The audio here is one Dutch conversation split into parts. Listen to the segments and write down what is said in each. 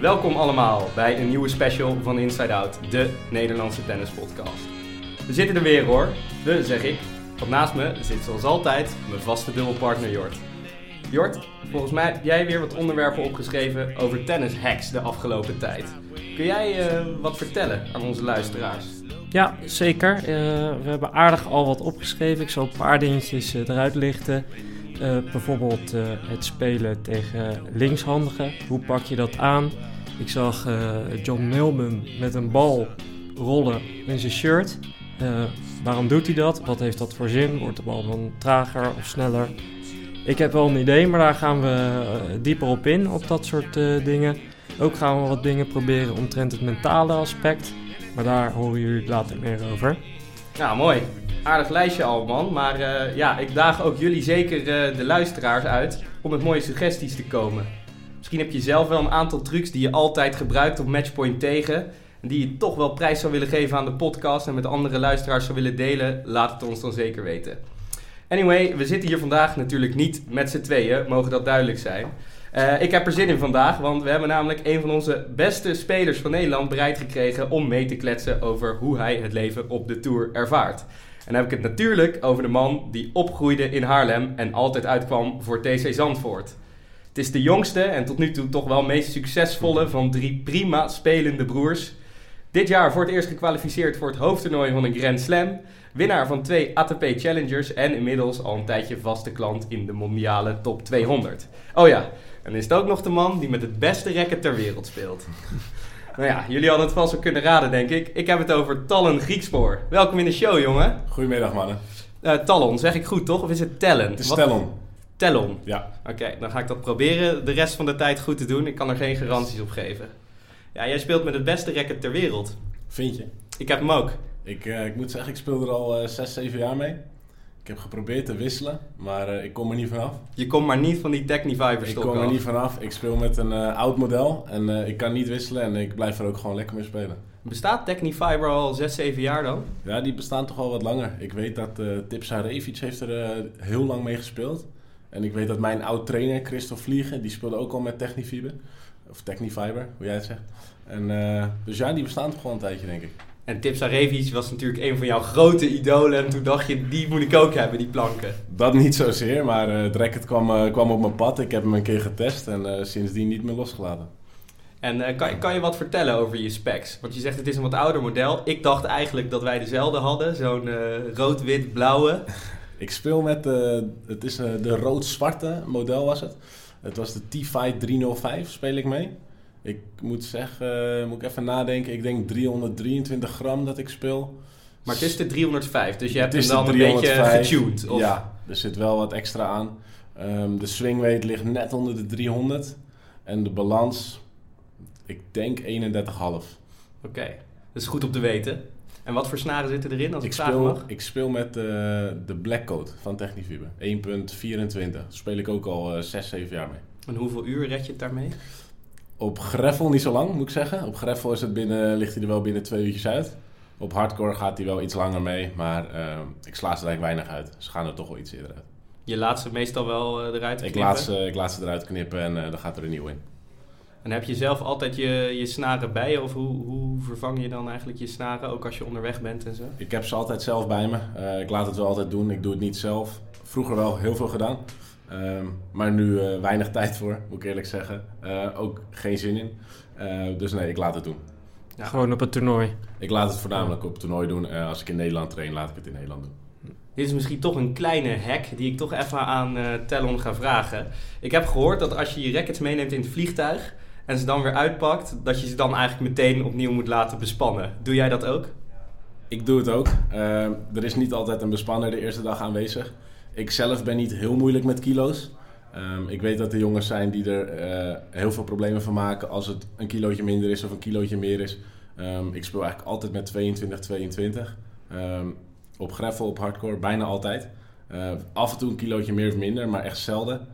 Welkom allemaal bij een nieuwe special van Inside Out, de Nederlandse tennispodcast. We zitten er weer hoor, de zeg ik, want naast me zit zoals altijd mijn vaste dubbelpartner Jort. Jort, volgens mij heb jij weer wat onderwerpen opgeschreven over tennishacks de afgelopen tijd. Kun jij uh, wat vertellen aan onze luisteraars? Ja, zeker. Uh, we hebben aardig al wat opgeschreven. Ik zal een paar dingetjes uh, eruit lichten. Uh, bijvoorbeeld het spelen tegen linkshandigen. Hoe pak je dat aan? Ik zag John Milman met een bal rollen in zijn shirt. waarom doet hij dat? Wat heeft dat voor zin? Wordt de bal dan trager of sneller? Ik heb wel een idee, maar daar gaan we dieper op in, op dat soort dingen. Ook gaan we wat dingen proberen omtrent het mentale aspect. Maar daar horen jullie later meer over. Ja, mooi. Aardig lijstje al, man. Maar uh, ja, ik daag ook jullie zeker uh, de luisteraars uit om met mooie suggesties te komen. Misschien heb je zelf wel een aantal trucs die je altijd gebruikt op Matchpoint tegen. En die je toch wel prijs zou willen geven aan de podcast en met andere luisteraars zou willen delen. Laat het ons dan zeker weten. Anyway, we zitten hier vandaag natuurlijk niet met z'n tweeën, mogen dat duidelijk zijn. Uh, ik heb er zin in vandaag, want we hebben namelijk een van onze beste spelers van Nederland bereid gekregen om mee te kletsen over hoe hij het leven op de Tour ervaart. En dan heb ik het natuurlijk over de man die opgroeide in Haarlem en altijd uitkwam voor TC Zandvoort. Het is de jongste en tot nu toe toch wel meest succesvolle van drie prima spelende broers. Dit jaar voor het eerst gekwalificeerd voor het hoofdtoernooi van een Grand Slam. Winnaar van twee ATP Challengers en inmiddels al een tijdje vaste klant in de mondiale top 200. Oh ja, en is het ook nog de man die met het beste racket ter wereld speelt. Nou ja, jullie hadden het vast wel kunnen raden, denk ik. Ik heb het over Talon Griekspoor. Welkom in de show, jongen. Goedemiddag, mannen. Uh, Talon, zeg ik goed, toch? Of is het Tellen? Het is Tellon. Tellon? Ja. Oké, dan ga ik dat proberen de rest van de tijd goed te doen. Ik kan er geen garanties op geven. Ja, jij speelt met het beste racket ter wereld. Vind je? Ik heb hem ook. Ik, uh, ik moet zeggen, ik speel er al uh, 6, 7 jaar mee. Ik heb geprobeerd te wisselen, maar uh, ik kom er niet vanaf. Je komt maar niet van die Technifiber Ik kom er niet vanaf. Ik speel met een uh, oud model en uh, ik kan niet wisselen en ik blijf er ook gewoon lekker mee spelen. Bestaat Technifiber al 6, 7 jaar dan? Ja, die bestaan toch al wat langer. Ik weet dat uh, Tipsa Revic heeft er heel lang mee gespeeld. En ik weet dat mijn oud trainer, Christophe Vliegen, die speelde ook al met Technifiber. Of Technifiber, hoe jij het zegt. En, dus ja, die bestaan toch al een tijdje, denk ik. En Tips Arevic was natuurlijk een van jouw grote idolen. En toen dacht je, die moet ik ook hebben, die planken. Dat niet zozeer, maar uh, het racket kwam, uh, kwam op mijn pad. Ik heb hem een keer getest en uh, sindsdien niet meer losgelaten. En kan, kan je wat vertellen over je specs? Want je zegt het is een wat ouder model. Ik dacht eigenlijk dat wij dezelfde hadden. Zo'n rood-wit-blauwe. ik speel met, het is de rood-zwarte model was het. Het was de T-Fight 305 speel ik mee. Ik moet zeggen, moet ik even nadenken. Ik denk 323 gram dat ik speel. Maar het is de 305, dus je hebt hem dan een beetje getuned? Of? Ja, er zit wel wat extra aan. Um, de swingweight ligt net onder de 300. En de balans, ik denk 31,5. Oké, okay. dat is goed om te weten. En wat voor snaren zitten erin als ik, ik speel, mag? Ik speel met uh, de Black Code van Technifiber. 1.24. Daar speel ik ook al uh, 6, 7 jaar mee. En hoeveel uur red je het daarmee? Op greffel niet zo lang, moet ik zeggen. Op greffel is het binnen, ligt hij er wel binnen twee uurtjes uit. Op hardcore gaat hij wel iets langer mee, maar uh, ik sla ze er eigenlijk weinig uit. Ze gaan er toch wel iets eerder uit. Je laat ze meestal wel uh, eruit knippen? Ik laat, ze, ik laat ze eruit knippen en uh, dan gaat er een nieuw in. En heb je zelf altijd je, je snaren bij je? Of hoe, hoe vervang je dan eigenlijk je snaren, ook als je onderweg bent en zo? Ik heb ze altijd zelf bij me. ik laat het wel altijd doen. Ik doe het niet zelf. Vroeger wel heel veel gedaan. Um, maar nu uh, weinig tijd voor, moet ik eerlijk zeggen. Uh, ook geen zin in. Uh, dus nee, ik laat het doen. Ja. Gewoon op het toernooi? Ik laat het voornamelijk op het toernooi doen. als ik in Nederland train, laat ik het in Nederland doen. Dit is misschien toch een kleine hack die ik toch even aan Tellon ga vragen. Ik heb gehoord dat als je je rackets meeneemt in het vliegtuig en ze dan weer uitpakt, dat je ze dan eigenlijk meteen opnieuw moet laten bespannen. Doe jij dat ook? Ik doe het ook. er is niet altijd een bespanner de eerste dag aanwezig. Ik zelf ben niet heel moeilijk met kilo's. Um, ik weet dat er jongens zijn die er uh, heel veel problemen van maken als het een kilootje minder is of een kilootje meer is. Um, ik speel eigenlijk altijd met 22, 22. Um, op greffel, op hardcore, bijna altijd. Uh, af en toe een kilootje meer of minder, maar echt zelden.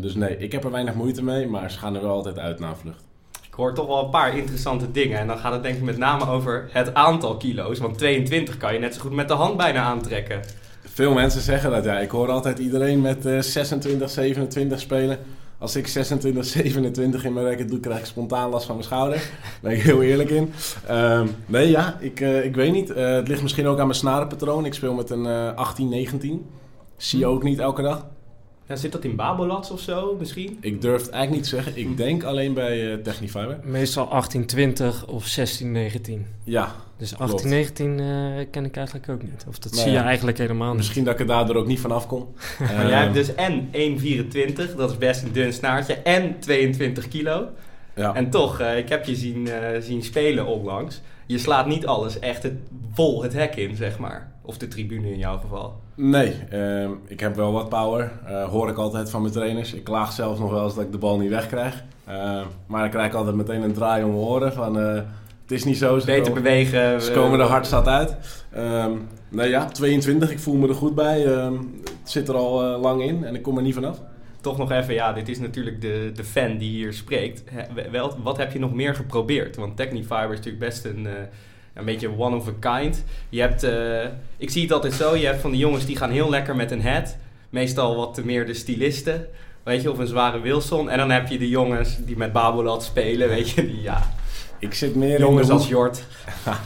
Dus nee, ik heb er weinig moeite mee, maar ze gaan er wel altijd uit na vlucht. Ik hoor toch wel een paar interessante dingen. En dan gaat het denk ik met name over het aantal kilo's. Want 22 kan je net zo goed met de hand bijna aantrekken. Veel mensen zeggen dat, ja. Ik hoor altijd iedereen met uh, 26, 27 spelen. Als ik 26, 27 in mijn racket doe, krijg ik spontaan last van mijn schouder. Daar ben ik heel eerlijk in. Ehm, nee, ja, ik, eh, ik weet niet. Eh, het ligt misschien ook aan mijn snarenpatroon. Ik speel met een eh 18, 19. Zie je ook niet elke dag. Ja, zit dat in Babelats of zo misschien? Ik durf het eigenlijk niet te zeggen. Ik denk alleen bij eh Technifiber. Meestal 1820 of 1619. Ja, Dus Klopt. 1819 eh ken ik eigenlijk ook niet. Of dat Nou zie je eigenlijk helemaal niet. misschien dat ik er daardoor ook niet van afkom. Maar jij Ehm, hebt dus en 1,24, dat is best een dun snaartje, en 22 kilo. ja. En toch, eh, ik heb je zien, eh, zien spelen onlangs. Je slaat niet alles echt het, vol het hek in, zeg maar. Of de tribune in jouw geval. Nee, ehm, ik heb wel wat power. Eh, hoor ik altijd van mijn trainers. Ik klaag zelfs nog wel eens dat ik de bal niet wegkrijg. Ehm, maar dan krijg ik altijd meteen een draai om mijn oren van... eh, het is niet zo. Ze Beter komen, bewegen. ze eh, komen er hard zat uit. Nou ja, 22. Ik voel me er goed bij. Het zit er al eh, lang in en ik kom er niet vanaf. Toch nog even, ja, dit is natuurlijk de, de fan die hier spreekt. Wel, wat heb je nog meer geprobeerd? Want Technifiber is natuurlijk best een, eh, een beetje one of a kind. Je hebt, eh, ik zie het altijd zo, je hebt van die jongens die gaan heel lekker met een head. Meestal wat meer de stylisten, weet je, of een zware Wilson. En dan heb je de jongens die met Babolat spelen, weet je, die, ja, Ik zit meer jongens in de als Jort.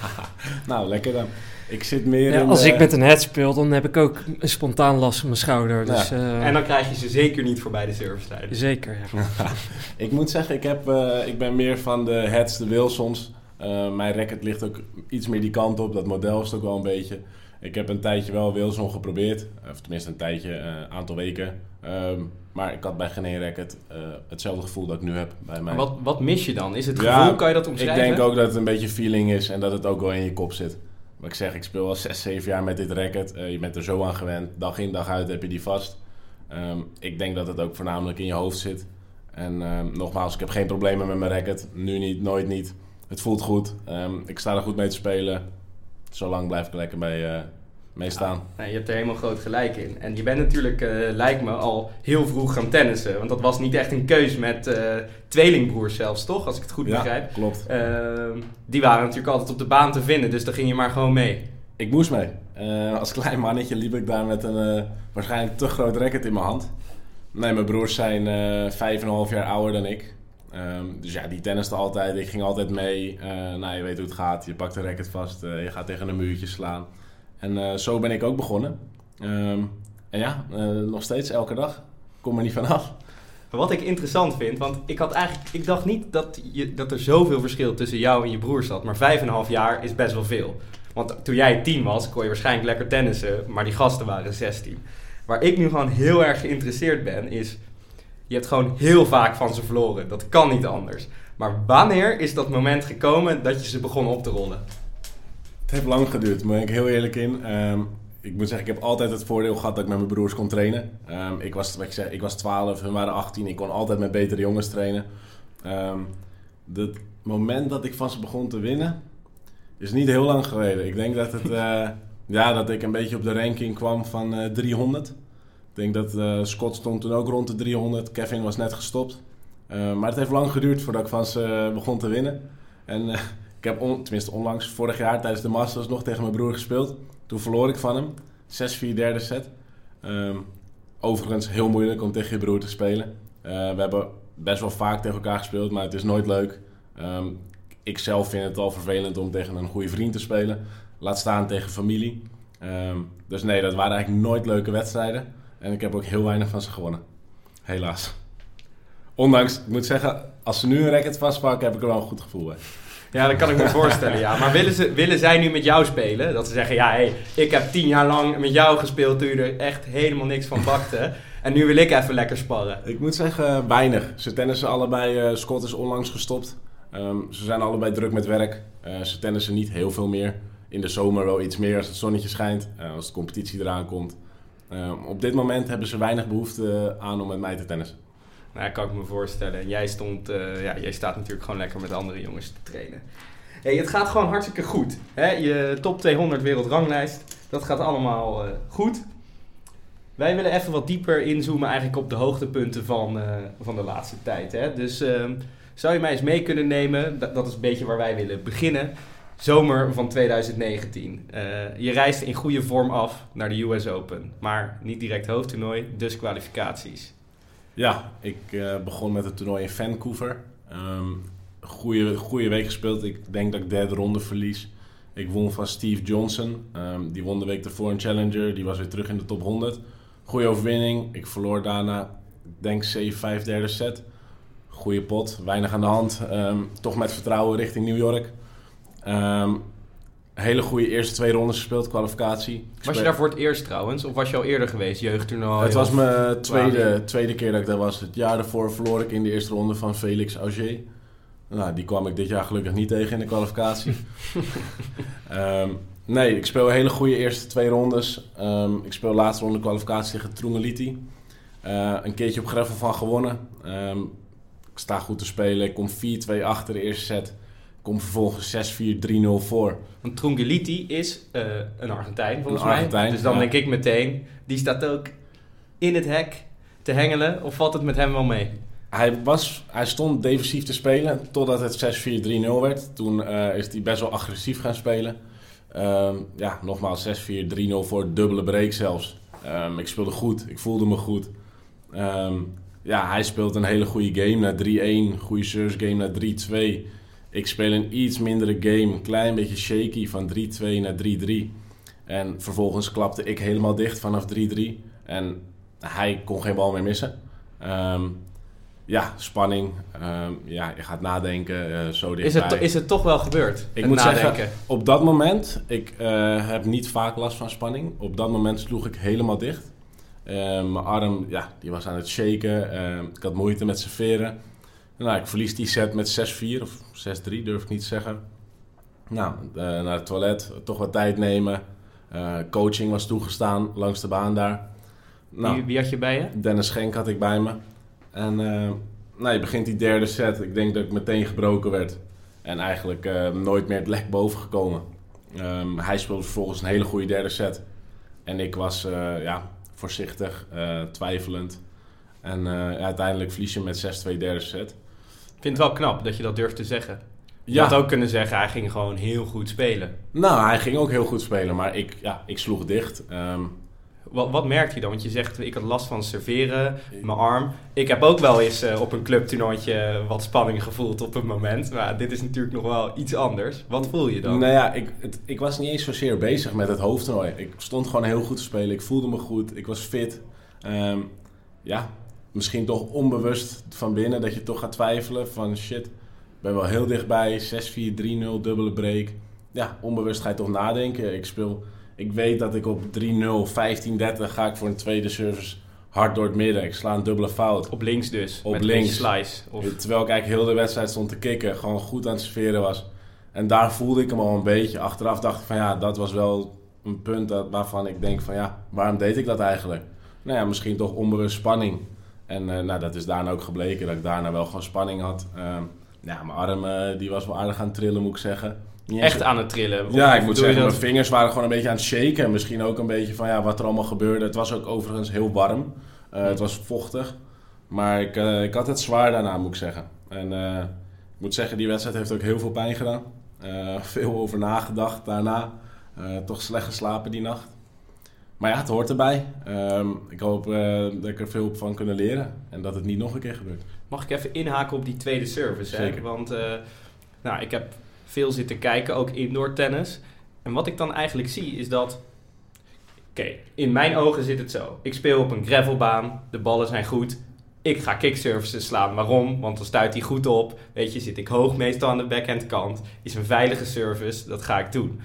Nou, lekker dan. Ik zit meer Ja, in als de- ik met een head speel, dan heb ik ook een spontaan last van mijn schouder. Dus, eh, En dan krijg je ze zeker niet voorbij de servicetijden. Zeker, ja. ik moet zeggen, ik, heb, eh, ik ben meer van de heads, de Wilsons. Eh, mijn racket ligt ook iets meer die kant op. Dat model is het ook wel een beetje. Ik heb een tijdje wel Wilson geprobeerd. Of tenminste een tijdje, een aantal weken. Ehm, maar ik had bij geen één racket eh, hetzelfde gevoel dat ik nu heb bij mij. Wat, wat mis je dan? Is het Ja, gevoel, kan je dat ik omschrijven? denk ook dat het een beetje feeling is en dat het ook wel in je kop zit. Ik zeg, ik speel al 6, 7 jaar met dit racket. Eh, je bent er zo aan gewend. Dag in, dag uit heb je die vast. Ehm, ik denk dat het ook voornamelijk in je hoofd zit. En ehm, nogmaals, ik heb geen problemen met mijn racket. Nu niet, nooit niet. Het voelt goed. Ehm, ik sta er goed mee te spelen. Zolang blijf ik lekker mee, eh, mee staan. Nee, je hebt er helemaal groot gelijk in. En je bent natuurlijk, eh, lijkt me, al heel vroeg gaan tennissen. Want dat was niet echt een keus met eh, tweelingbroers zelfs, toch? Als ik het goed ja, begrijp. klopt. Ehm, die waren natuurlijk altijd op de baan te vinden, dus daar ging je maar gewoon mee. Ik moest mee. Eh, als klein mannetje liep ik daar met een waarschijnlijk te groot racket in mijn hand. Nee, mijn broers zijn vijf en een half jaar ouder dan ik. Ehm, dus ja, die tennisten altijd. Ik ging altijd mee. Nou, je weet hoe het gaat. Je pakt een racket vast. je gaat tegen een muurtje slaan. En eh, zo ben ik ook begonnen. Ehm, en ja, eh, nog steeds elke dag. Kom er niet vanaf. Wat ik interessant vind, want ik had eigenlijk, ik dacht niet dat, je, dat er zoveel verschil tussen jou en je broer zat. Maar vijf en een half jaar is best wel veel. Want toen jij tien was, kon je waarschijnlijk lekker tennissen, maar die gasten waren 16. Waar ik nu gewoon heel erg geïnteresseerd ben, is... Je hebt gewoon heel vaak van ze verloren. Dat kan niet anders. Maar wanneer is dat moment gekomen dat je ze begon op te rollen? Het heeft lang geduurd, daar ben ik heel eerlijk in. Ehm, ik moet zeggen, ik heb altijd het voordeel gehad dat ik met mijn broers kon trainen. Ehm, ik, was, ik, zeg, ik was 12, hun waren 18. Ik kon altijd met betere jongens trainen. Ehm, het moment dat ik van ze begon te winnen, is niet heel lang geleden. Ik denk dat, het, eh, ja, dat ik een beetje op de ranking kwam van eh, 300. Ik denk dat eh, Scott stond toen ook rond de 300. Kevin was net gestopt. Ehm, maar het heeft lang geduurd voordat ik van ze begon te winnen. En eh, heb, on- tenminste onlangs, vorig jaar tijdens de Masters nog tegen mijn broer gespeeld. Toen verloor ik van hem. 6-4 derde set. Ehm, overigens heel moeilijk om tegen je broer te spelen. Eh, we hebben best wel vaak tegen elkaar gespeeld, maar het is nooit leuk. Ehm, ik zelf vind het al vervelend om tegen een goede vriend te spelen. Laat staan tegen familie. Ehm, dus nee, dat waren eigenlijk nooit leuke wedstrijden. En ik heb ook heel weinig van ze gewonnen. Helaas. Ondanks, ik moet zeggen, als ze nu een racket vastpakken, heb ik er wel een goed gevoel bij. Ja, dat kan ik me voorstellen, ja. Maar willen, ze, willen zij nu met jou spelen? Dat ze zeggen, ja, ik heb tien jaar lang met jou gespeeld toen je er echt helemaal niks van bakte. En nu wil ik even lekker sparren. Ik moet zeggen, weinig. Ze tennissen allebei. eh Scott is onlangs gestopt. Ehm, ze zijn allebei druk met werk. Eh, ze tennissen niet heel veel meer. In de zomer wel iets meer als het zonnetje schijnt. eh, als de competitie eraan komt. Ehm, op dit moment hebben ze weinig behoefte aan om met mij te tennissen. Nou, kan ik me voorstellen. En jij, stond, eh, ja, jij staat natuurlijk gewoon lekker met andere jongens te trainen. Hey, het gaat gewoon hartstikke goed. Hè? Je top 200 wereldranglijst, dat gaat allemaal eh, goed. Wij willen even wat dieper inzoomen eigenlijk op de hoogtepunten van, eh, van de laatste tijd. Hè? Dus ehm, zou je mij eens mee kunnen nemen, dat, dat is een beetje waar wij willen beginnen. Zomer van 2019. Eh, je reist in goede vorm af naar de US Open. Maar niet direct hoofdtoernooi, dus kwalificaties. Ja, ik uh, begon met het toernooi in Vancouver. Um, goede, goede week gespeeld. Ik denk dat ik derde ronde verlies. Ik won van Steve Johnson. Um, die won de week ervoor een Challenger. Die was weer terug in de top 100. Goede overwinning. Ik verloor daarna, ik denk 7-5 derde set. Goede pot, weinig aan de hand. Um, toch met vertrouwen richting New York. Hele goede eerste twee rondes gespeeld, kwalificatie. Was je daar voor het eerst trouwens? Of was je al eerder geweest, jeugdtoernooi? Het was mijn tweede, tweede keer dat ik daar was. Het jaar daarvoor verloor ik in de eerste ronde van Felix Auger. Nou, die kwam ik dit jaar gelukkig niet tegen in de kwalificatie. um, nee, ik speel hele goede eerste twee rondes. Um, ik speel laatste ronde kwalificatie tegen Trungeliti. Uh, een keertje op gravel van gewonnen. Um, ik sta goed te spelen. Ik kom 4-2 achter de eerste set. Kom vervolgens 6-4, 3-0 voor. Want Trungeliti is uh, een Argentijn volgens een Argentijn, mij. Dus dan ja. denk ik meteen, die staat ook in het hek te hengelen. Of valt het met hem wel mee? Hij, was, hij stond defensief te spelen totdat het 6-4-3-0 werd. Toen uh, is hij best wel agressief gaan spelen. Um, ja, nogmaals 6-4-3-0 voor dubbele break zelfs. Um, ik speelde goed, ik voelde me goed. Um, ja, hij speelt een hele goede game naar 3-1. Goede service game naar 3-2. Ik speel een iets mindere game, een klein beetje shaky van 3-2 naar 3-3. En vervolgens klapte ik helemaal dicht vanaf 3-3. En hij kon geen bal meer missen. Um, ja, spanning. Um, ja, je gaat nadenken. Uh, zo. Is het, is het toch wel gebeurd? Ik moet nadenken? zeggen, op dat moment, ik uh, heb niet vaak last van spanning. Op dat moment sloeg ik helemaal dicht. Uh, mijn arm, ja, die was aan het shaken. ik had moeite met serveren. Nou, ik verlies die set met 6-4 of 6-3, durf ik niet te zeggen. Nou, naar het toilet, toch wat tijd nemen. coaching was toegestaan langs de baan daar. Nou, wie, wie had je bij je? Dennis Schenk had ik bij me. En uh, nou, je begint die derde set. Ik denk dat ik meteen gebroken werd. En eigenlijk nooit meer het lek boven gekomen. Um, hij speelde vervolgens een hele goede derde set. En ik was ja, voorzichtig, twijfelend. En uiteindelijk verlies je met 6-2 derde set. Vind het wel knap dat je dat durft te zeggen. Je ja. had ook kunnen zeggen, hij ging gewoon heel goed spelen. Nou, hij ging ook heel goed spelen, maar ik, ja, ik sloeg dicht. Um, wat, wat merk je dan? Want je zegt, ik had last van serveren, mijn arm. Ik heb ook wel eens uh, op een clubtoernooitje wat spanning gevoeld op een moment. Maar dit is natuurlijk nog wel iets anders. Wat voel je dan? Nou ja, ik, het, ik was niet eens zozeer bezig met het hoofdtoernooi. Ik stond gewoon heel goed te spelen. Ik voelde me goed. Ik was fit. Um, ja, misschien toch onbewust van binnen dat je toch gaat twijfelen van shit. Ik ben wel heel dichtbij. 6-4, 3-0, dubbele break. Ja, onbewust ga je toch nadenken. Ik speel ik weet dat ik op 3-0, 15-30 ga ik voor een tweede service hard door het midden. Ik sla een dubbele fout. Op links dus? Op met links. slice? Of... Terwijl ik eigenlijk heel de wedstrijd stond te kicken. Gewoon goed aan het serveren was. En daar voelde ik hem al een beetje. Achteraf dacht ik van ja, dat was wel een punt dat, waarvan ik denk van ja, waarom deed ik dat eigenlijk? Nou ja, misschien toch onbewust spanning. En uh, nou, dat is daarna ook gebleken dat ik daarna wel gewoon spanning had. Uh, ja, mijn arm uh, die was wel aardig aan het trillen moet ik zeggen. Echt aan het trillen? Ja, ik moet zeggen, mijn vingers waren gewoon een beetje aan het shaken. En misschien ook een beetje van ja, wat er allemaal gebeurde. Het was ook overigens heel warm. Uh, het was vochtig. Maar ik, uh, ik had het zwaar daarna, moet ik zeggen. En uh, ik moet zeggen, die wedstrijd heeft ook heel veel pijn gedaan. veel over nagedacht daarna. toch slecht geslapen die nacht. Maar ja, het hoort erbij. Um, ik hoop dat ik er veel van kunnen leren. En dat het niet nog een keer gebeurt. Mag ik even inhaken op die tweede service? Zeker. Hè? Want nou, ik heb veel zitten kijken, ook indoor tennis. En wat ik dan eigenlijk zie is dat. Oké, in mijn ogen zit het zo. Ik speel op een gravelbaan, de ballen zijn goed. Ik ga kickservices slaan. Waarom? Want dan stuit hij goed op. Weet je, zit ik hoog meestal aan de backhand kant. Is een veilige service, dat ga ik doen.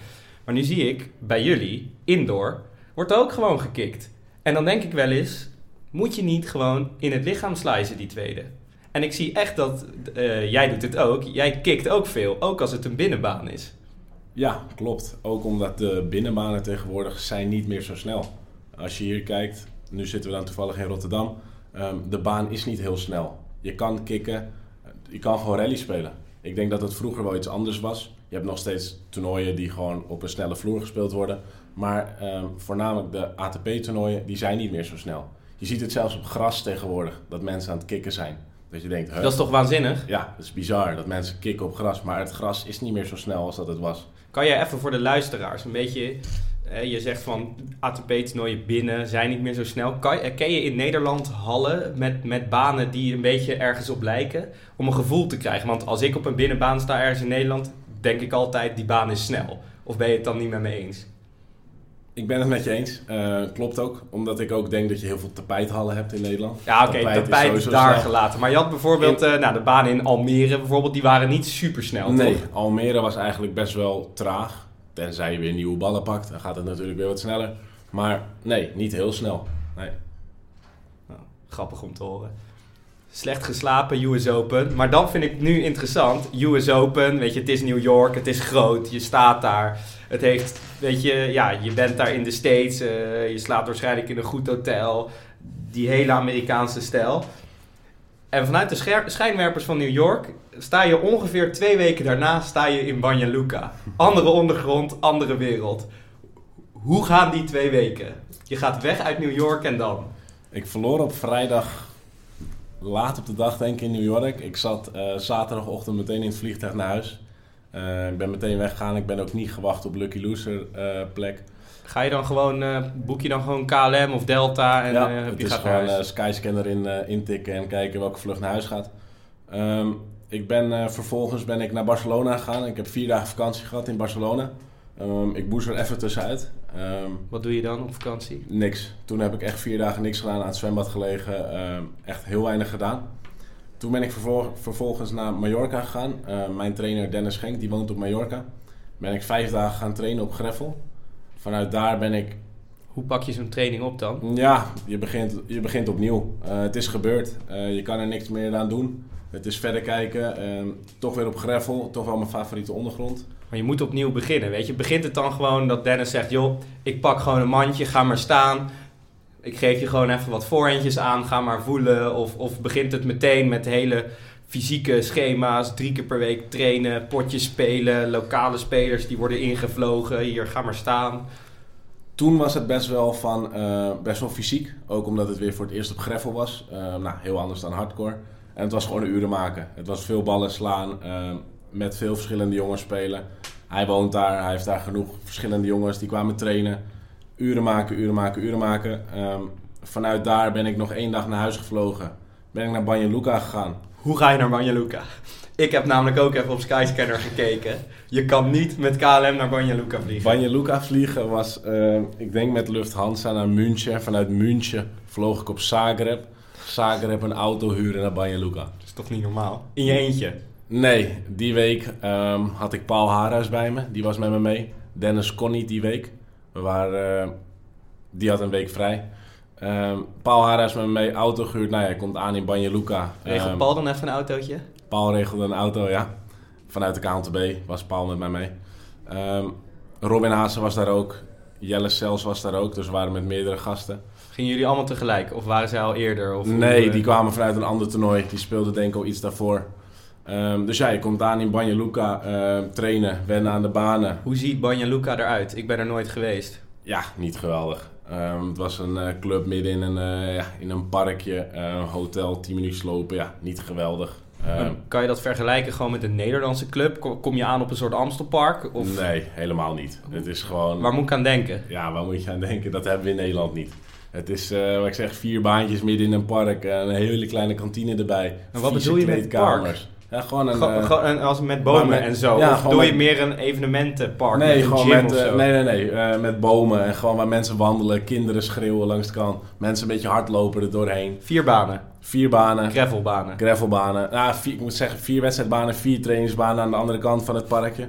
Maar nu zie ik bij jullie, indoor, wordt ook gewoon gekikt. En dan denk ik wel eens, moet je niet gewoon in het lichaam slicen die tweede? En ik zie echt dat, uh, jij doet het ook, jij kikt ook veel, ook als het een binnenbaan is. Ja, klopt. Ook omdat de binnenbanen tegenwoordig zijn niet meer zo snel. Als je hier kijkt, nu zitten we dan toevallig in Rotterdam, um, de baan is niet heel snel. Je kan kicken, je kan gewoon rally spelen. Ik denk dat het vroeger wel iets anders was. Je hebt nog steeds toernooien die gewoon op een snelle vloer gespeeld worden. Maar um, voornamelijk de ATP-toernooien, die zijn niet meer zo snel. Je ziet het zelfs op gras tegenwoordig, dat mensen aan het kicken zijn. Dat je denkt, dat is toch waanzinnig? Ja, dat is bizar dat mensen kicken op gras. Maar het gras is niet meer zo snel als dat het was. Kan jij even voor de luisteraars een beetje je zegt van ATP-toernooien binnen zijn niet meer zo snel. Kan, ken je in Nederland hallen met, met banen die een beetje ergens op lijken? Om een gevoel te krijgen. Want als ik op een binnenbaan sta ergens in Nederland, denk ik altijd die baan is snel. Of ben je het dan niet met me eens? Ik ben het met je eens. Eh, klopt ook. Omdat ik ook denk dat je heel veel tapijthallen hebt in Nederland. Ja, oké, Tapijt is tapijt is sowieso daar snel. gelaten. Maar je had bijvoorbeeld eh, nou, de banen in Almere bijvoorbeeld, die waren niet super snel, Nee, toch? Almere was eigenlijk best wel traag. Tenzij je weer nieuwe ballen pakt, dan gaat het natuurlijk weer wat sneller. Maar nee, niet heel snel. Nee. Nou, grappig om te horen. Slecht geslapen, US Open. Maar dan vind ik nu interessant. US Open, weet je, het is New York, het is groot, je staat daar. Het heeft, weet je, ja, je bent daar in de States, eh, je slaapt waarschijnlijk in een goed hotel. Die hele Amerikaanse stijl. En vanuit de schijnwerpers van New York sta je ongeveer twee weken daarna sta je in Banja Luka. Andere ondergrond, andere wereld. Hoe gaan die twee weken? Je gaat weg uit New York en dan? Ik verloor op vrijdag laat op de dag denk ik in New York. Ik zat eh, zaterdagochtend meteen in het vliegtuig naar huis. Eh, ik ben meteen weggegaan. Ik ben ook niet gewacht op Lucky Loser eh, plek. Ga je dan gewoon, boek je dan gewoon KLM of Delta en ja, het je is gaat naar gewoon huis? Skyscanner in, intikken en kijken welke vlucht naar huis gaat. Ehm, ik ben, vervolgens ben ik naar Barcelona gegaan. Ik heb vier dagen vakantie gehad in Barcelona. Ehm, ik moest er even tussenuit. Ehm, Wat doe je dan op vakantie? Niks. Toen heb ik echt vier dagen niks gedaan, aan het zwembad gelegen. ehm, echt heel weinig gedaan. Toen ben ik vervol- vervolgens naar Mallorca gegaan. Eh, mijn trainer Dennis Schenk, die woont op Mallorca. Ben ik vijf dagen gaan trainen op Greffel. Vanuit daar ben ik... Hoe pak je zo'n training op dan? Ja, je begint, je begint opnieuw. Eh, het is gebeurd. Eh, je kan er niks meer aan doen. Het is verder kijken. Ehm, toch weer op Greffel. Toch wel mijn favoriete ondergrond. Maar je moet opnieuw beginnen, weet je. Begint het dan gewoon dat Dennis zegt... joh, ik pak gewoon een mandje, ga maar staan. Ik geef je gewoon even wat voorhandjes aan, ga maar voelen. Of, of begint het meteen met hele fysieke schema's... drie keer per week trainen, potjes spelen... lokale spelers die worden ingevlogen. Hier, ga maar staan. Toen was het best wel, van, eh, best wel fysiek. Ook omdat het weer voor het eerst op greffel was. Eh, nou, heel anders dan hardcore. En het was gewoon een uren maken. Het was veel ballen slaan. eh, met veel verschillende jongens spelen. Hij woont daar. Hij heeft daar genoeg verschillende jongens die kwamen trainen. Uren maken, uren maken, uren maken. Ehm, vanuit daar ben ik nog één dag naar huis gevlogen. Ben ik naar Banja Luka gegaan. Hoe ga je naar Banja Luka? Ik heb namelijk ook even op Skyscanner gekeken. Je kan niet met KLM naar Banja Luka vliegen. Banja Luka vliegen was, eh, ik denk met Lufthansa naar München. Vanuit München vloog ik op Zagreb. Zagreb een auto huren naar Banja Luka. Dat is toch niet normaal? In je eentje. Nee, die week ehm, had ik Paul Haarhuis bij me. Die was met me mee. Dennis kon niet die week. We waren, eh, die had een week vrij. Ehm, Paul Haarhuis met me mee, auto gehuurd. Nou ja, hij komt aan in Banja Luka. Regelt Ehm, Paul dan even een autootje? Paul regelde een auto, ja. Vanuit de KNTB was Paul met mij mee. Ehm, Robin Haase was daar ook. Jelle Sels was daar ook. Dus we waren met meerdere gasten. Gingen jullie allemaal tegelijk? Of waren zij al eerder? Of nee, hoe, eh, die kwamen vanuit een ander toernooi. Die speelden denk ik al iets daarvoor. Ehm, dus ja, je komt aan in Banja Luka, ehm, trainen, wennen aan de banen. Hoe ziet Banja Luka eruit? Ik ben er nooit geweest. Ja, niet geweldig. Ehm, het was een eh, club midden in een, eh, ja, in een parkje, een hotel, 10 minuten lopen. Ja, niet geweldig. Kan je dat vergelijken gewoon met een Nederlandse club? Kom- Kom je aan op een soort Amstelpark? Of nee, helemaal niet. Het is gewoon... waar moet ik aan denken? Ja, waar moet je aan denken? Dat hebben we in Nederland niet. Het is, eh, wat ik zeg, vier baantjes midden in een park. een hele kleine kantine erbij. En wat bedoel je met kleedkamers. Ja, gewoon een... Eh, gewoon een- als met bomen met- en zo? ja, of doe je meer een evenementenpark nee, met een gewoon gym met, of eh, zo? nee, nee, nee. eh, met bomen en gewoon waar mensen wandelen, kinderen schreeuwen langs de kant. Mensen een beetje hardlopen er doorheen. Vier banen, Vier banen, gravelbanen. gravelbanen. Ja, vier, ik moet zeggen, vier wedstrijdbanen, vier trainingsbanen aan de andere kant van het parkje.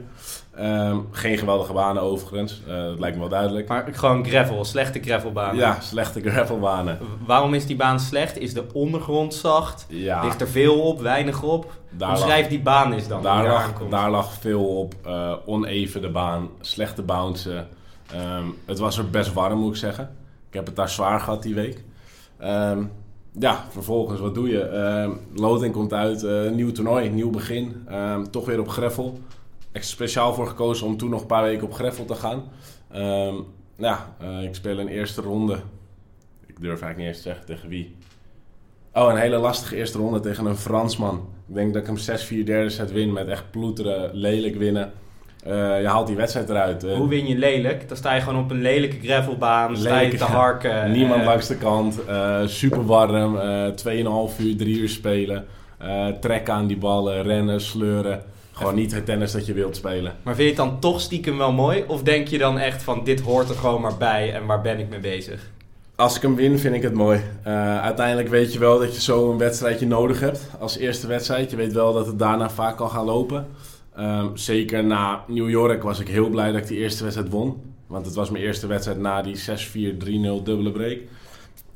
Ehm, geen geweldige banen overigens, eh, dat lijkt me wel duidelijk. Maar gewoon gravel, slechte gravelbanen. Ja, slechte gravelbanen. Waarom is die baan slecht? Is de ondergrond zacht? Ja, Ligt er veel op, weinig op? daar lag- Omschrijf die baan eens dan. Daar lag, daar lag veel op. eh, oneven de baan, slechte bouncen. Ehm, het was er best warm, moet ik zeggen. Ik heb het daar zwaar gehad die week. Ehm, ja, vervolgens, wat doe je? Ehm loting komt uit, eh, nieuw toernooi, nieuw begin. Toch weer op Greffel. Echt speciaal voor gekozen om toen nog een paar weken op Greffel te gaan. Ehm, ja, eh, ik speel een eerste ronde. Ik durf eigenlijk niet eens te zeggen tegen wie. Oh, een hele lastige eerste ronde tegen een Fransman. Ik denk dat ik hem 6-4 derde set win met echt ploeteren, lelijk winnen. Eh, je haalt die wedstrijd eruit. Eh, Hoe win je lelijk? Dan sta je gewoon op een lelijke gravelbaan, sta je te harken. Niemand eh, langs de kant. eh super warm. eh 2,5 uur, 3 uur spelen. eh trekken aan die ballen. Rennen, sleuren. Gewoon niet het tennis dat je wilt spelen. Maar vind je het dan toch stiekem wel mooi? Of denk je dan echt van dit hoort er gewoon maar bij en waar ben ik mee bezig? Als ik hem win, vind ik het mooi. Eh, uiteindelijk weet je wel dat je zo een wedstrijdje nodig hebt. Als eerste wedstrijd. Je weet wel dat het daarna vaak kan gaan lopen. Ehm, zeker na New York was ik heel blij dat ik die eerste wedstrijd won. Want het was mijn eerste wedstrijd na die 6-4-3-0 dubbele break.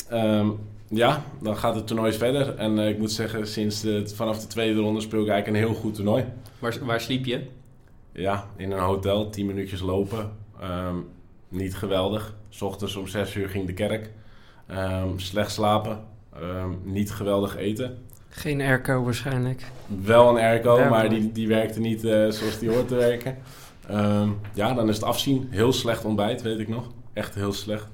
Ehm, ja, dan gaat het toernooi verder. En eh, ik moet zeggen, sinds de, vanaf de tweede ronde speel ik eigenlijk een heel goed toernooi. Waar, waar sliep je? Ja, in een hotel, 10 minuutjes lopen. Ehm, niet geweldig. S ochtends om 6 uur ging de kerk. Ehm, slecht slapen. Ehm, niet geweldig eten. Geen airco waarschijnlijk. Wel een airco, Ja, maar maar- die, die werkte niet eh, zoals die hoort te werken. Ehm, ja, dan is het afzien. Heel slecht ontbijt, weet ik nog. Echt heel slecht.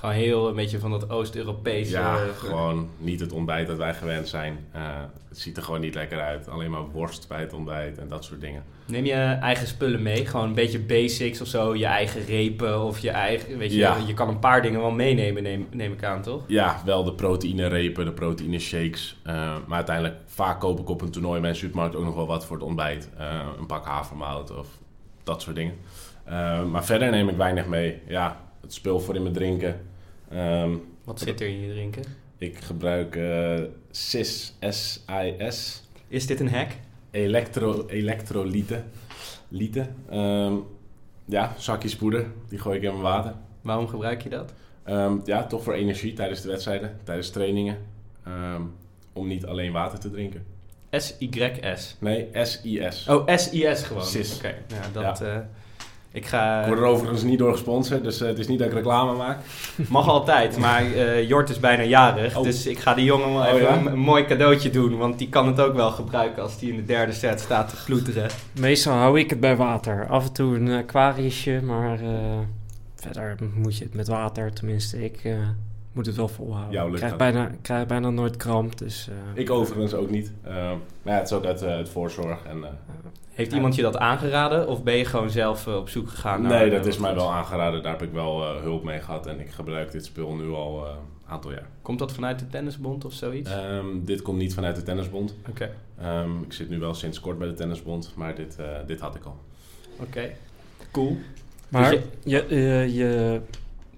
Gewoon heel een beetje van dat Oost-Europese... Ja, eh, gewoon niet het ontbijt dat wij gewend zijn. Eh, het ziet er gewoon niet lekker uit. Alleen maar worst bij het ontbijt en dat soort dingen. Neem je eigen spullen mee? Gewoon een beetje basics of zo? Je eigen repen of je eigen... Weet je, Ja. je kan een paar dingen wel meenemen, neem, neem ik aan, toch? Ja, wel de proteïne repen, de proteïne shakes. Eh, maar uiteindelijk, vaak koop ik op een toernooi bij een supermarkt ook nog wel wat voor het ontbijt. Een pak havermout of dat soort dingen. Maar verder neem ik weinig mee. Ja, het spul voor in mijn drinken. Ehm, Wat zit er in je drinken? ik gebruik eh SIS, S-I-S, Is dit een hack? elektro, elektrolyten. Lieten. Ehm, ja, zakjes poeder, die gooi ik in mijn water. Waarom gebruik je dat? Ehm, ja, toch voor energie tijdens de wedstrijden, tijdens trainingen. Ehm, om niet alleen water te drinken. S-Y-S. Nee, S-I-S. Oh, S-I-S gewoon. Sis. Oké, ja, dat... eh, ik ga... Ik word er overigens niet door gesponsord, dus eh, het is niet dat ik reclame maak. Mag altijd, maar eh, Jort is bijna jarig. Oh. Dus ik ga die jongen wel Oh, even ja? een, een mooi cadeautje doen. Want die kan het ook wel gebruiken als die in de derde set staat te ploeteren. Meestal hou ik het bij water. Af en toe een aquariusje, maar eh, verder moet je het met water. Tenminste, ik eh, moet het wel volhouden. Jouw lucht krijg bijna, krijg bijna nooit kramp, dus... eh, Ik overigens ook niet. Ehm, maar ja, het is ook uit, eh, uit voorzorg. En, eh, Heeft iemand je dat aangeraden? Of ben je gewoon zelf eh, op zoek gegaan naar... nee, eh, dat is mij wel aangeraden. Daar heb ik wel eh, hulp mee gehad. En ik gebruik dit spul nu al eh, een aantal jaar. Komt dat vanuit de tennisbond of zoiets? Ehm, dit komt niet vanuit de tennisbond. Oké, Ehm, ik zit nu wel sinds kort bij de tennisbond, maar dit, eh, dit had ik al. oké. Cool. Maar Dus je, je, je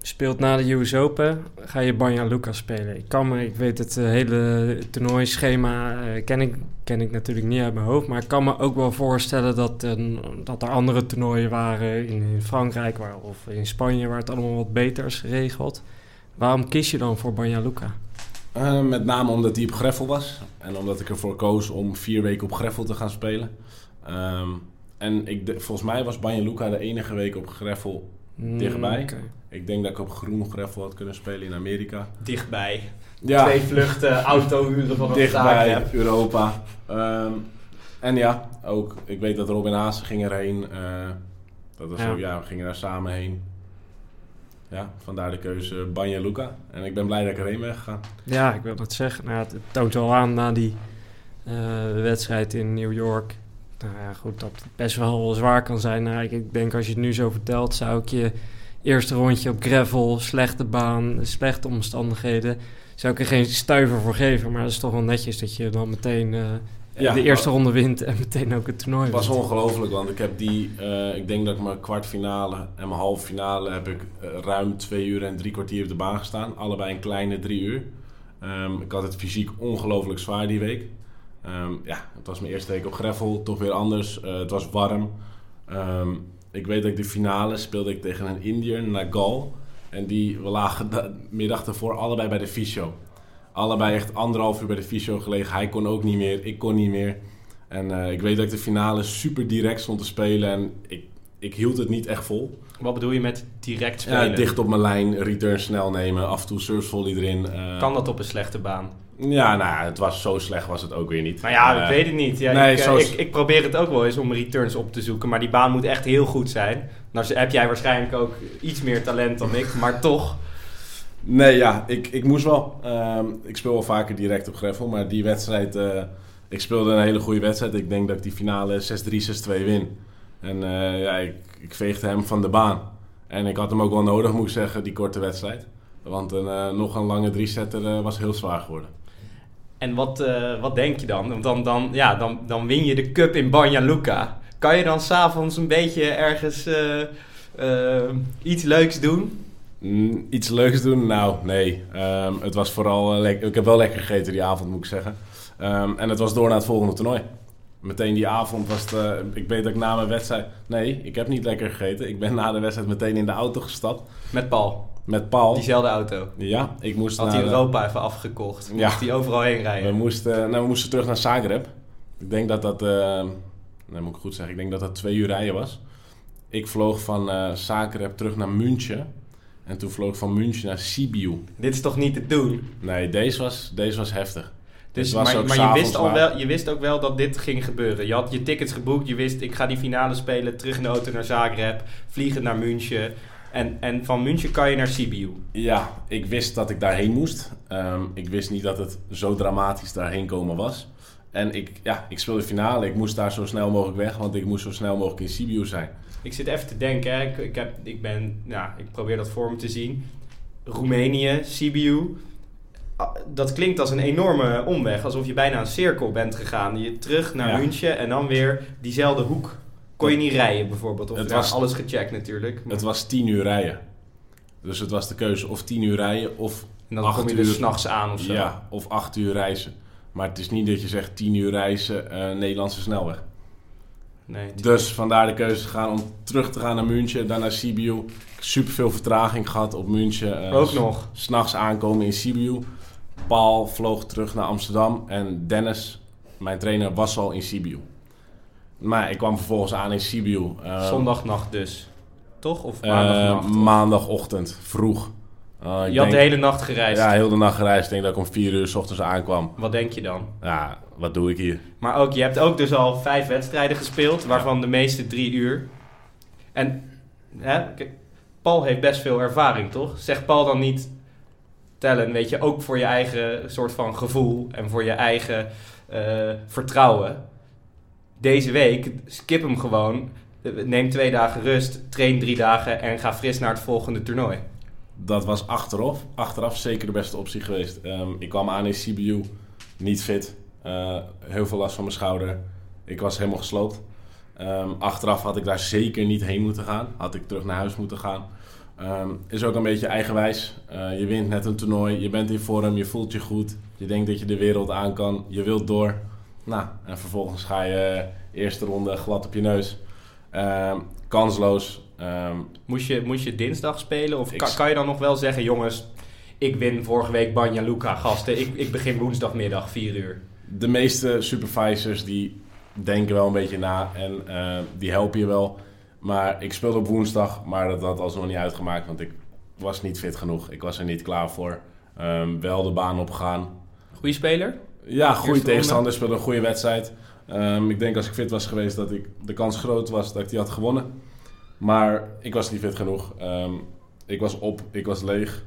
speelt na de US Open, ga je Banja Luka spelen. Ik kan me, ik weet het eh, hele toernooischema eh, ken, ik, ken ik natuurlijk niet uit mijn hoofd, maar ik kan me ook wel voorstellen dat, een- dat er andere toernooien waren in, in Frankrijk waar, of in Spanje waar het allemaal wat beter is geregeld. Waarom kies je dan voor Banja Luka? Eh, met name omdat hij op greffel was. En omdat ik ervoor koos om vier weken op greffel te gaan spelen. Ehm, en ik, de- volgens mij was Banja Luka de enige week op greffel. Mm, Dichtbij? Ik denk dat ik op groen greffel had kunnen spelen in Amerika. Dichtbij. Ja, Twee vluchten, auto huren van een dichtbij. Europa. Ehm, en ja, ook. Ik weet dat Robin Haase ging erheen. eh, dat was Ja. ook, ja, we gingen daar samen heen. Ja, vandaar de keuze Banja Luka. En ik ben blij dat ik erheen ben gegaan. Ja, ik wil het zeggen. Nou, ja, het toont wel aan na die eh, wedstrijd in New York. Nou ja, goed, dat het best wel zwaar kan zijn. Nou, ik, ik denk als je het nu zo vertelt, zou ik je eerste rondje op gravel, slechte baan, slechte omstandigheden, zou ik er geen stuiver voor geven. Maar dat is toch wel netjes dat je dan meteen eh, Ja, de eerste ronde wint en meteen ook het toernooi Het was ongelooflijk, want ik heb die, eh, ik denk dat ik mijn kwartfinale en mijn halve finale heb ik eh, ruim twee uur en drie kwartier op de baan gestaan. Allebei een kleine drie uur. Ehm, ik had het fysiek ongelooflijk zwaar die week. Ehm, ja, het was mijn eerste week op greffel, toch weer anders. Het was warm. Ehm, ik weet dat ik de finale speelde ik tegen een Indiër, Nagal. En die, we lagen de middag ervoor allebei bij de fysio. Allebei echt anderhalf uur bij de fysio gelegen. Hij kon ook niet meer, ik kon niet meer. En eh, ik weet dat ik de finale super direct stond te spelen en ik, ik hield het niet echt vol. Wat bedoel je met direct Ja, spelen? dicht op mijn lijn, return snel nemen, af en toe surfvolley erin. eh. Kan dat op een slechte baan? Ja, nou, het was zo slecht was het ook weer niet. Nou ja, Eh, ik weet het niet. Ja, nee, ik, eh, zo ik, ik probeer het ook wel eens om returns op te zoeken. Maar die baan moet echt heel goed zijn. Nou heb jij waarschijnlijk ook iets meer talent dan ik. Maar toch. Nee, ja, ik, ik moest wel. Ehm, ik speel wel vaker direct op greffel, maar die wedstrijd... eh, ik speelde een hele goede wedstrijd. Ik denk dat ik die finale 6-3, 6-2 win. En eh, ja, ik, ik veegde hem van de baan. En ik had hem ook wel nodig, moet ik zeggen, die korte wedstrijd. Want een, eh, nog een lange drie-setter eh, was heel zwaar geworden. En wat, eh, wat denk je dan? Want dan, dan, ja, dan, dan win je de cup in Banja Luka. Kan je dan s'avonds een beetje ergens eh, eh, iets leuks doen? Mm, iets leuks doen? Nou, nee. Ehm, het was vooral... ik heb wel lekker gegeten die avond, moet ik zeggen. Ehm, en het was door naar het volgende toernooi. Meteen die avond was het... ik weet dat ik na mijn wedstrijd... Nee, ik heb niet lekker gegeten. Ik ben na de wedstrijd meteen in de auto gestapt. Met Paul, Met Paul. diezelfde auto. Ja, ik moest Had naar... hij Europa even afgekocht. Ja. Moest hij overal heen We rijden. moesten, nou, we moesten terug naar Zagreb. Ik denk dat dat, eh nee, moet ik goed zeggen, ik denk dat dat twee uur rijden was. Ik vloog van eh Zagreb terug naar München. En toen vloog ik van München naar Sibiu. Dit is toch niet te doen? Nee, deze was, deze was heftig. Dus, maar maar je, wist al wel, je wist ook wel dat dit ging gebeuren. Je had je tickets geboekt. Je wist, ik ga die finale spelen. Terug in de auto naar Zagreb. Vliegen naar München. En, en van München kan je naar Sibiu. Ja, ik wist dat ik daarheen moest. Ehm, ik wist niet dat het zo dramatisch daarheen komen was. En ik, ja, ik speelde de finale. Ik moest daar zo snel mogelijk weg, want ik moest zo snel mogelijk in Sibiu zijn. Ik zit even te denken. Hè. Ik, ik, heb, ik, ben, ja, ik probeer dat voor me te zien. Roemenië, Sibiu. Ah, Dat klinkt als een enorme omweg. Alsof je bijna een cirkel bent gegaan. Je terug naar Ja. München en dan weer diezelfde hoek. Kon je niet rijden bijvoorbeeld? Of Het ja, was- alles gecheckt natuurlijk. Het was tien uur rijden. Dus het was de keuze of tien uur rijden of en dan acht kom je uur. er s'nachts aan of zo. Ja, of acht uur reizen. Maar het is niet dat je zegt tien uur reizen, eh, Nederlandse snelweg. Nee, Dus vandaar de keuze gegaan om terug te gaan naar München, dan naar Sibiu. Super veel vertraging gehad op München. eh, ook s- nog. S'nachts aankomen in Sibiu. Paul vloog terug naar Amsterdam en Dennis, mijn trainer, was al in Sibiu. Maar ik kwam vervolgens aan in Sibiu. eh, Zondagnacht dus. Toch? Of eh, maandagnacht? maandagochtend, vroeg. Eh, ik je had de hele nacht gereisd. Ja, heel de nacht gereisd. Ik denk dat ik om vier uur s ochtends aankwam. Wat denk je dan? Ja, wat doe ik hier? Maar ook, je hebt ook dus al vijf wedstrijden gespeeld, waarvan de meeste drie uur. En hè, Paul heeft best veel ervaring, toch? Zegt Paul dan niet tellen, weet je, ook voor je eigen soort van gevoel en voor je eigen eh, vertrouwen. Deze week, skip hem gewoon, neem twee dagen rust, train drie dagen en ga fris naar het volgende toernooi. Dat was achteraf, achteraf zeker de beste optie geweest. Ehm, ik kwam aan in CBU, niet fit. Eh, heel veel last van mijn schouder. Ik was helemaal gesloopt. Ehm, achteraf had ik daar zeker niet heen moeten gaan. Had ik terug naar huis moeten gaan. Ehm, is ook een beetje eigenwijs. Eh, je wint net een toernooi, je bent in vorm, je voelt je goed. Je denkt dat je de wereld aan kan, je wilt door. Nou, en vervolgens ga je eerste ronde glad op je neus. Ehm, kansloos. Ehm, Moest je, moest je dinsdag spelen? Of kan, je dan nog wel zeggen, jongens, ik win vorige week Banja Luka, gasten. Ik, ik begin woensdagmiddag, 4 uur. de meeste supervisors die denken wel een beetje na en eh, die helpen je wel. Maar ik speelde op woensdag, maar dat had alsnog niet uitgemaakt, want ik was niet fit genoeg. Ik was er niet klaar voor. Ehm, wel de baan opgegaan. Goeie speler? Ja, goede Eerste tegenstander, speelde een goede wedstrijd. Ehm, ik denk als ik fit was geweest dat ik, de kans groot was dat ik die had gewonnen. Maar ik was niet fit genoeg. Ehm, ik was op, ik was leeg.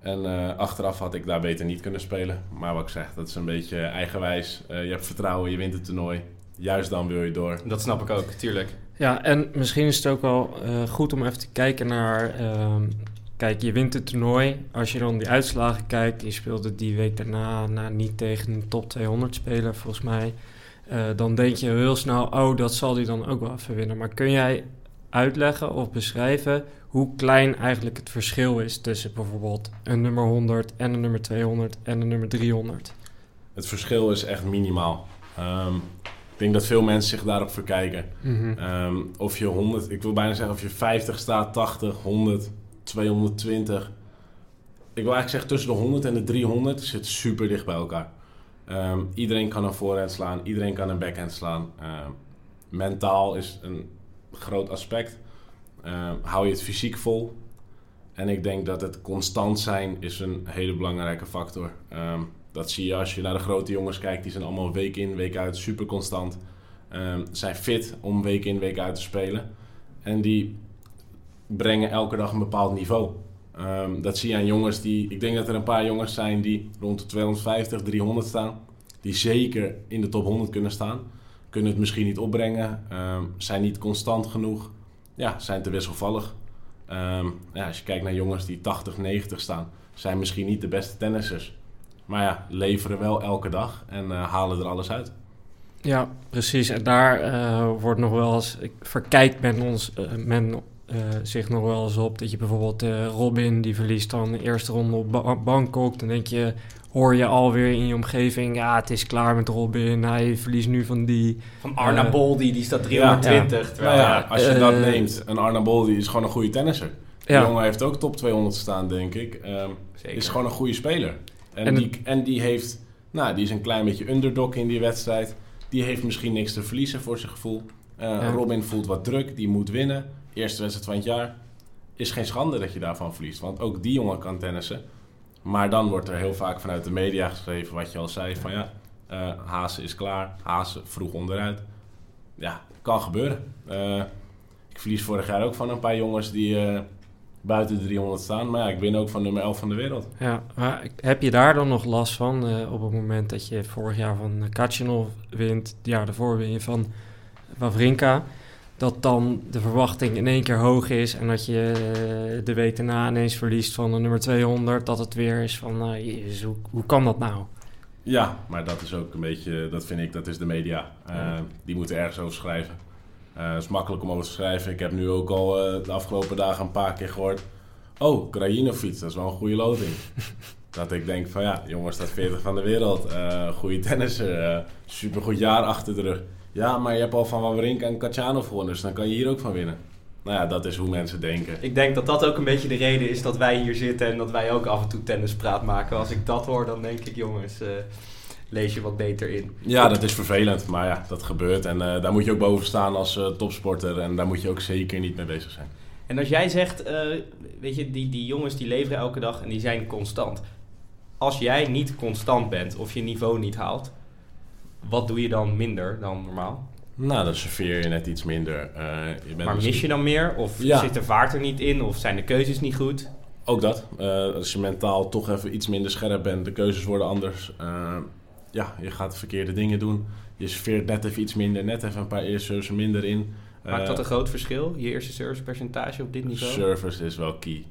En eh, achteraf had ik daar beter niet kunnen spelen. Maar wat ik zeg, dat is een beetje eigenwijs. Eh, je hebt vertrouwen, je wint het toernooi. Juist dan wil je door. Dat snap ik ook, tuurlijk. Ja, en misschien is het ook wel eh, goed om even te kijken naar... kijk, je wint het toernooi. Als je dan die uitslagen kijkt... Je speelde die week daarna nou, niet tegen een top 200 speler, volgens mij. Eh, dan denk je heel snel... Oh, dat zal hij dan ook wel even winnen. Maar kun jij uitleggen of beschrijven... hoe klein eigenlijk het verschil is... tussen bijvoorbeeld een nummer 100 en een nummer 200 en een nummer 300? Het verschil is echt minimaal. Ehm, ik denk dat veel mensen zich daarop verkijken. Mhm. Ehm, of je 100, ik wil bijna zeggen of je 50 staat, 80, 100, 220. Ik wil eigenlijk zeggen tussen de 100 en de 300 zit super dicht bij elkaar. Ehm, iedereen kan een voorhand slaan, iedereen kan een backhand slaan. Ehm, mentaal is een groot aspect. Ehm, hou je het fysiek vol. En ik denk dat het constant zijn is een hele belangrijke factor. Dat zie je als je naar de grote jongens kijkt. Die zijn allemaal week in, week uit super constant. Zijn fit om week in, week uit te spelen. En die brengen elke dag een bepaald niveau. Ehm, dat zie je aan jongens die... Ik denk dat er een paar jongens zijn die rond de 250, 300 staan. Die zeker in de top 100 kunnen staan. kunnen het misschien niet opbrengen, ehm, zijn niet constant genoeg, ja, zijn te wisselvallig. Ehm, ja, als je kijkt naar jongens die 80, 90 staan, zijn misschien niet de beste tennissers. Maar ja, leveren wel elke dag en uh, halen er alles uit. Ja, precies. En daar uh, wordt nog wel eens, verkijkt men, ons, uh, men zich nog wel eens op. Dat je bijvoorbeeld Robin, die verliest dan de eerste ronde op ba Bangkok. Dan denk je, hoor je alweer in je omgeving, ja, het is klaar met Robin. Hij verliest nu van die... Van Arna Boldi, die staat 320. Ja, ja. ja als je dat neemt, een Arna Boldi is gewoon een goede tennisser. De jongen heeft ook top 200 staan, denk ik. Um, is gewoon een goede speler. En, en, die, en die heeft, nou, die is een klein beetje underdog in die wedstrijd. Die heeft misschien niks te verliezen voor zijn gevoel. Uh, Robin voelt wat druk, die moet winnen. Eerste wedstrijd van het jaar. Is geen schande dat je daarvan verliest. Want ook die jongen kan tennissen. Maar dan wordt er heel vaak vanuit de media geschreven, wat je al zei, van ja, uh, Haase is klaar. Haase vroeg onderuit. Ja, kan gebeuren. Uh, ik verlies vorig jaar ook van een paar jongens die uh, buiten de 300 staan. Maar ja, ik win ook van nummer 11 van de wereld. Ja, maar heb je daar dan nog last van op het moment dat je vorig jaar van Kachinov wint, het jaar daarvoor win je van Wawrinka, dat dan de verwachting in één keer hoog is en dat je uh, de week daarna ineens verliest van de nummer 200, dat het weer is van, uh, jezus, hoe, hoe kan dat nou? Ja, maar dat is ook een beetje, dat vind ik, dat is de media. Ja. Die moeten ergens over schrijven. Uh, het is makkelijk om over te schrijven. Ik heb nu ook al de afgelopen dagen een paar keer gehoord. Oh, Krajinovic, dat is wel een goede loting. dat ik denk van ja, jongens, dat 40 van de wereld. Goede tennisser, supergoed jaar achter de rug. Ja, maar je hebt al van Wawrinka en Kachanov gewonnen, dus dan kan je hier ook van winnen. Nou ja, dat is hoe mensen denken. Ik denk dat dat ook een beetje de reden is dat wij hier zitten en dat wij ook af en toe tennispraat maken. Als ik dat hoor, dan denk ik, jongens, lees je wat beter in. Ja, dat is vervelend, maar ja, dat gebeurt. En uh, daar moet je ook boven staan als uh, topsporter en daar moet je ook zeker niet mee bezig zijn. En als jij zegt, weet je, die, die jongens die leveren elke dag en die zijn constant. Als jij niet constant bent of je niveau niet haalt, wat doe je dan minder dan normaal? Nou, dan serveer je net iets minder. je bent maar mis je dan meer? Of ja. zit de vaart er niet in? Of zijn de keuzes niet goed? Ook dat. als je mentaal toch even iets minder scherp bent, de keuzes worden anders ja, je gaat verkeerde dingen doen. Je serveert net even iets minder, net even een paar eerste services minder in. Maakt dat eh, een groot verschil, je eerste service percentage op dit niveau? Service is wel key,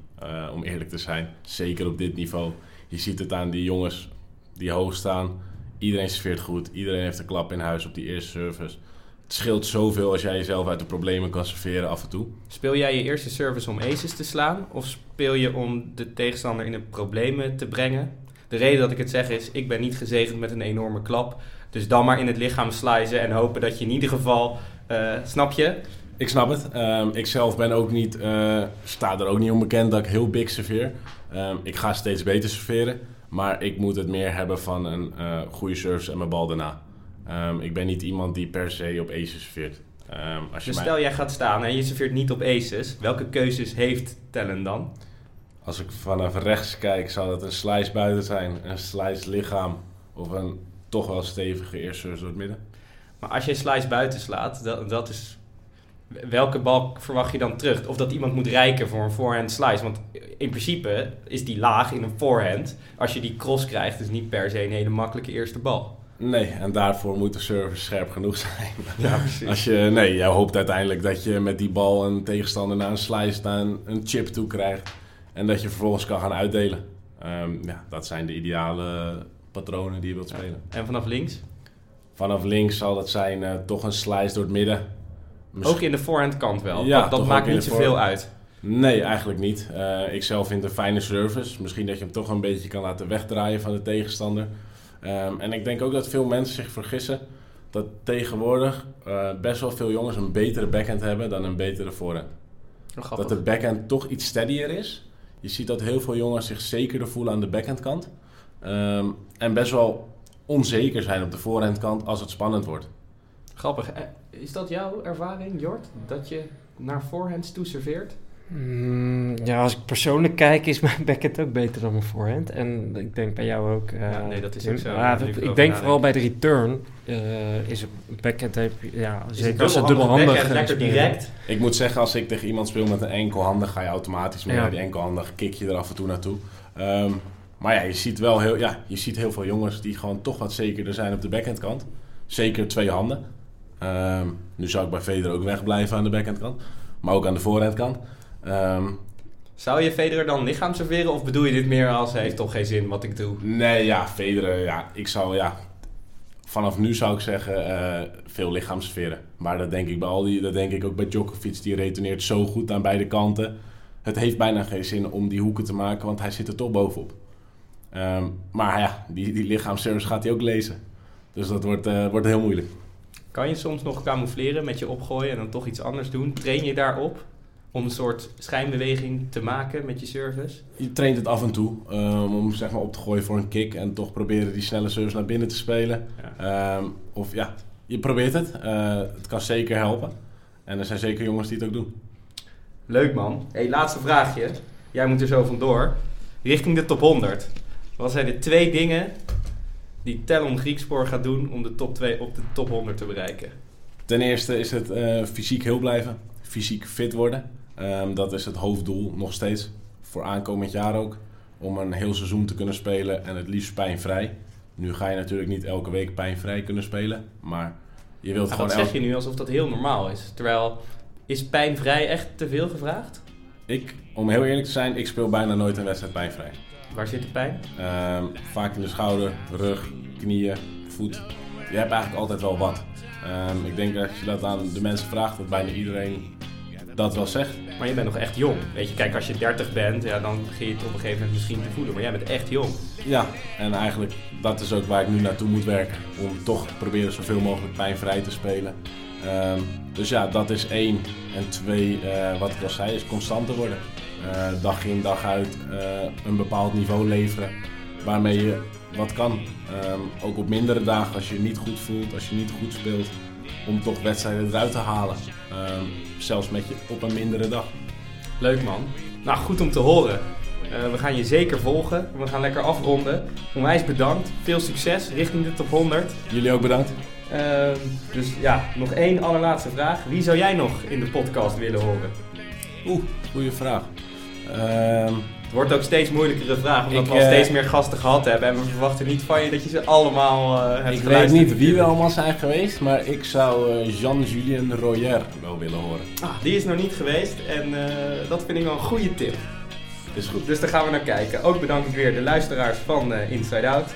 om eerlijk te zijn. Zeker op dit niveau. Je ziet het aan die jongens die hoog staan. Iedereen serveert goed, iedereen heeft een klap in huis op die eerste service. Het scheelt zoveel als jij jezelf uit de problemen kan serveren af en toe. Speel jij je eerste service om aces te slaan? Of speel je om de tegenstander in de problemen te brengen? De reden dat ik het zeg is, ik ben niet gezegend met een enorme klap. Dus dan maar in het lichaam slicen en hopen dat je in ieder geval, uh, snap je? Ik snap het. Um, ik zelf ben ook niet, uh, sta er ook niet onbekend dat ik heel big serveer. Um, ik ga steeds beter serveren, maar ik moet het meer hebben van een uh, goede service en mijn bal daarna. Um, ik ben niet iemand die per se op aces serveert. als je dus stel jij gaat staan en je serveert niet op aces, welke keuzes heeft Tellen dan? Als ik vanaf rechts kijk, zou dat een slice buiten zijn, een slice lichaam of een toch wel stevige eerste door het midden. Maar als je slice buiten slaat, dat, dat is. Welke bal verwacht je dan terug? Of dat iemand moet rijken voor een forehand slice? Want in principe is die laag in een forehand. Als je die cross krijgt, is niet per se een hele makkelijke eerste bal. Nee, en daarvoor moet de service scherp genoeg zijn. Ja, precies. Als je, nee, jij hoopt uiteindelijk dat je met die bal een tegenstander naar een slice, naar een, een chip toe krijgt. En dat je vervolgens kan gaan uitdelen. Um, ja, dat zijn de ideale patronen die je wilt spelen. En vanaf links? Vanaf links zal dat zijn uh, toch een slice door het midden. Ook in de voorhand kant wel? Ja, dat, dat maakt niet zoveel uit? Nee, eigenlijk niet. Uh, ik zelf vind een fijne service. Misschien dat je hem toch een beetje kan laten wegdraaien van de tegenstander. Um, en ik denk ook dat veel mensen zich vergissen dat tegenwoordig uh, best wel veel jongens een betere backhand hebben dan een betere voorhand. Dat de backhand toch iets steadier is. Je ziet dat heel veel jongens zich zekerder voelen aan de backhandkant. Um, en best wel onzeker zijn op de voorhandkant als het spannend wordt. Grappig. Eh, is dat jouw ervaring, Jort? Dat je naar voorhands toe serveert? Mm, ja, als ik persoonlijk kijk, is mijn backhand ook beter dan mijn voorhand. En ik denk bij jou ook. Uh, ja, nee, dat is ook zo. Ja, ik denk vooral bij de return uh, is een backhand, ja, zeker als het dubbelhandig lekker direct. Ik moet zeggen, als ik tegen iemand speel met een enkelhandig, ga je automatisch ja. naar die enkelhandig, kik je er af en toe naartoe. Um, maar ja, je ziet wel heel, ja, je ziet heel veel jongens die gewoon toch wat zekerder zijn op de backhandkant. Zeker twee handen. Ehm, nu zou ik bij Federer ook wegblijven aan de backhandkant. Maar ook aan de voorhandkant. Ehm, Zou je Federer dan lichaam serveren of bedoel je dit meer als heeft toch geen zin wat ik doe? nee, ja, Federer, ja, ik zou, ja... Vanaf nu zou ik zeggen, eh, veel lichaamsferen. Maar dat denk ik bij al die, dat denk ik ook bij Djokovic. Die retourneert zo goed aan beide kanten. Het heeft bijna geen zin om die hoeken te maken, want hij zit er toch bovenop. Ehm, maar ja, die, die lichaamsservice gaat hij ook lezen. Dus dat wordt, eh, wordt heel moeilijk. Kan je soms nog camoufleren met je opgooien en dan toch iets anders doen? Train je daarop om een soort schijnbeweging te maken met je service? Je traint het af en toe ehm, om zeg maar op te gooien voor een kick en toch proberen die snelle service naar binnen te spelen. Ehm, of ja, je probeert het. Eh, het kan zeker helpen. En er zijn zeker jongens die het ook doen. Leuk man. Hey, laatste vraagje. Jij moet er zo vandoor. Richting de top 100. Wat zijn de twee dingen die Talon Griekspoor gaat doen om de top 2 op de top 100 te bereiken? Ten eerste is het eh, fysiek heel blijven. Fysiek fit worden. Ehm, dat is het hoofddoel nog steeds. Voor aankomend jaar ook. Om een heel seizoen te kunnen spelen en het liefst pijnvrij. Nu ga je natuurlijk niet elke week pijnvrij kunnen spelen. Maar je wilt Nou, gewoon dat zeg je nu alsof dat heel normaal is. Terwijl, is pijnvrij echt te veel gevraagd? Ik, om heel eerlijk te zijn, ik speel bijna nooit een wedstrijd pijnvrij. Waar zit de pijn? Ehm, vaak in de schouder, rug, knieën, voet. Je hebt eigenlijk altijd wel wat. Ehm, ik denk dat als je dat aan de mensen vraagt, dat bijna iedereen dat wel zegt. Maar je bent nog echt jong. Weet je, kijk, als je 30 bent, ja, dan begin je het op een gegeven moment misschien te voelen. Maar jij bent echt jong. Ja, en eigenlijk dat is ook waar ik nu naartoe moet werken. Om toch te proberen zoveel mogelijk pijnvrij te spelen. Ehm, dus ja, dat is één. En twee, eh, wat ik al zei, is constant te worden. Eh, dag in, dag uit eh, een bepaald niveau leveren waarmee je wat kan. Ehm, ook op mindere dagen, als je je niet goed voelt, als je niet goed speelt, om toch wedstrijden eruit te halen. Ehm, zelfs met je op een mindere dag. Leuk man. Nou, goed om te horen. Eh, we gaan je zeker volgen. We gaan lekker afronden. Onwijs bedankt. Veel succes richting de top 100. Jullie ook bedankt. Ehm, dus ja, nog één allerlaatste vraag. Wie zou jij nog in de podcast willen horen? Oeh, goede vraag. Ehm, Het wordt ook steeds moeilijkere vraag, omdat Ik, we al eh, steeds meer gasten gehad hebben. En we verwachten niet van je dat je ze allemaal eh hebt ik weet niet wie we allemaal zijn geweest, maar ik zou eh, Jean-Julien Royer wel willen horen. Ah, die is nog niet geweest en dat vind ik wel een goede tip. Is goed. Dus daar gaan we naar kijken. Ook bedank ik weer de luisteraars van Inside Out.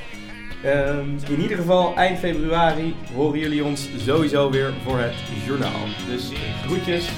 Ehm, in ieder geval, eind februari horen jullie ons sowieso weer voor het journaal. Dus groetjes